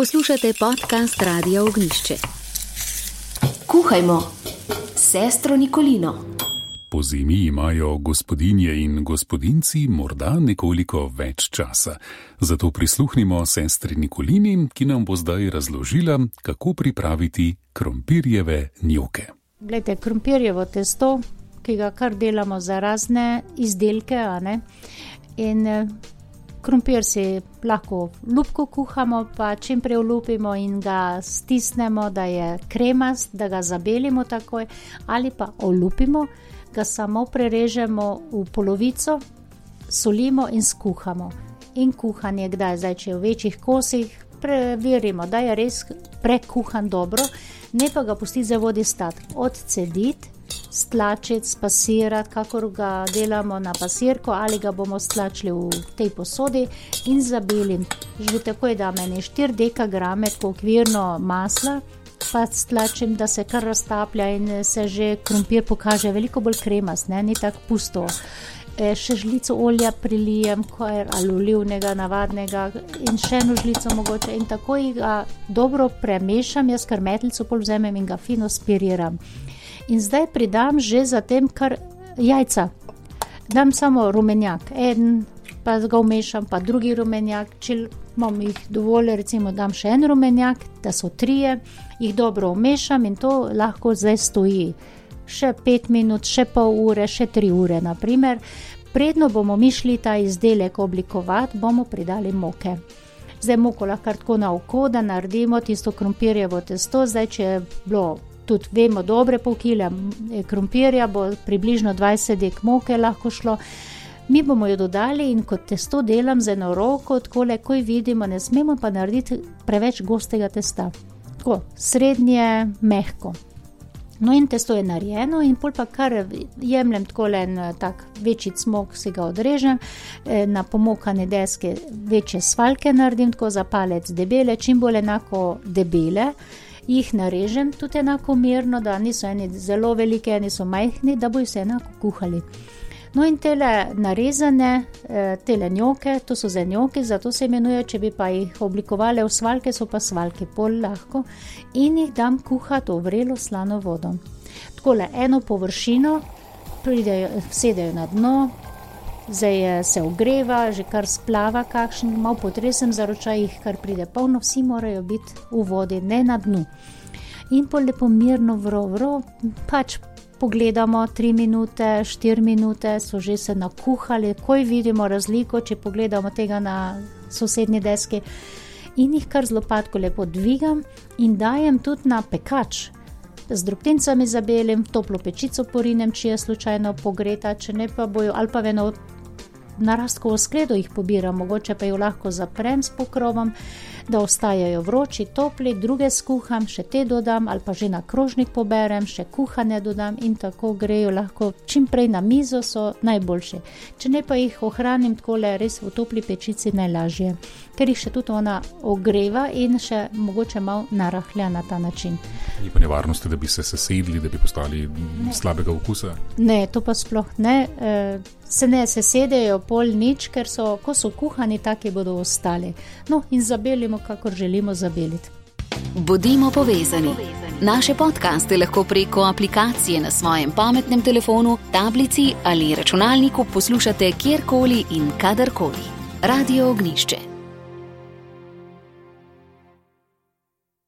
Poslušate podcast Radio Ognišče. Kuhajmo, sestro Nikolino. Po zimi imajo gospodinje in gospodinci morda nekoliko več časa. Zato prisluhnimo sestri Nikolini, ki nam bo zdaj razložila, kako pripraviti krompirjeve njoke. Glede, krompirjevo testo, ki ga kar delamo za razne izdelke, in Krompir si lahko lupko kuhamo, pa čim prej olupimo in ga stisnemo, da je kremast, da ga zabelimo takoj, ali pa olupimo, ga samo prerežemo v polovico, solimo in skuhamo. In kuhanje, kdaj zdaj, če je v večjih kosih, preverimo, da je res prekuhan dobro, ne pa ga pustiti za vodi stati, odcediti stlačiti, spasirati, kakor ga delamo na pasirko, ali ga bomo stlačili v tej posodi in zabili. Že tako je, da meni 4 dekagrame, okvirno masla, pa stlačim, da se kar raztaplja in se že krompir pokaže veliko bolj kremast, ne? ni tako pusto. E, še žlico olja prilijem, ali olivnega, navadnega, in še eno žlico mogoče, in tako jih dobro premešam, jaz kar metlico polzemem in ga fino spiriram in zdaj pridam že za tem, kar jajca. Dam samo rumenjak, en, pa ga umešam, pa drugi rumenjak. Če imam jih dovolj, recimo, dam še en rumenjak, da so trije, jih dobro umešam in to lahko zdaj stoji. Še pet minut, še pol ure, še tri ure, naprimer. Predno bomo mi šli ta izdelek oblikovati, bomo pridali moke. Zdaj moko lahko tako na oko, da naredimo tisto krompirjevo testo. Zdaj, če je bilo tudi vemo, dobre pol kile krompirja, bo približno 20 dek moke lahko šlo. Mi bomo jo dodali in kot testo delam z eno roko, tako le, ko vidimo, ne smemo pa narediti preveč gostega testa. Tako, srednje, mehko. No, in testo je narejeno, in pol pa kar jemljem tako le en tak večji smog, si ga odrežem, e, na pomokane deske večje svalke naredim, tako za palec debele, čim bolj enako debele jih narežem tudi enako merno, da niso eni zelo veliki, eni so majhni, da bojo se enako kuhali. No, in tele narezane, eh, tele njoke, to so za njoke, zato se imenuje, če bi pa jih oblikovali v svalke, so pa svalke pol lahko in jih dam kuhati v vrelo slano vodo. Tako le eno površino, pridejo, sedejo na dno, zdaj se ogreva, že kar splava, kakšen malo potresen za ročaj, jih kar pride polno, vsi morajo biti v vodi, ne na dnu. In po lepo mirno vrovro, pač pogledamo 3 minute, 4 minute, so že se nakuhali, koj vidimo razliko, če pogledamo tega na sosednji deski. In jih kar zelo padko lepo dvigam in dajem tudi na pekač. Z drobtincami zabelim, toplo pečico porinem, če je slučajno pogreta, če ne pa bojo, ali pa eno narastkovo skledo jih pobiram, mogoče pa jo lahko zaprem s pokrovom, da ostajajo vroči, topli, druge skuham, še te dodam ali pa že na krožnik poberem, še kuhane dodam in tako grejo lahko čim prej na mizo, so najboljši. Če ne pa jih ohranim tako le res v topli pečici najlažje, ker jih še tudi ona ogreva in še mogoče malo narahlja na ta način. Ni pa nevarnosti, da bi se sesedli, da bi postali ne. slabega okusa? Ne, to pa sploh ne. E, se ne sesedejo pol nič, ker so, ko so kuhani, taki bodo ostali. No, in zabelimo, kakor želimo zabeliti. Bodimo povezani. Naše podkaste lahko preko aplikacije na svojem pametnem telefonu, tablici ali računalniku poslušate kjerkoli in kadarkoli. Radio Ognišče.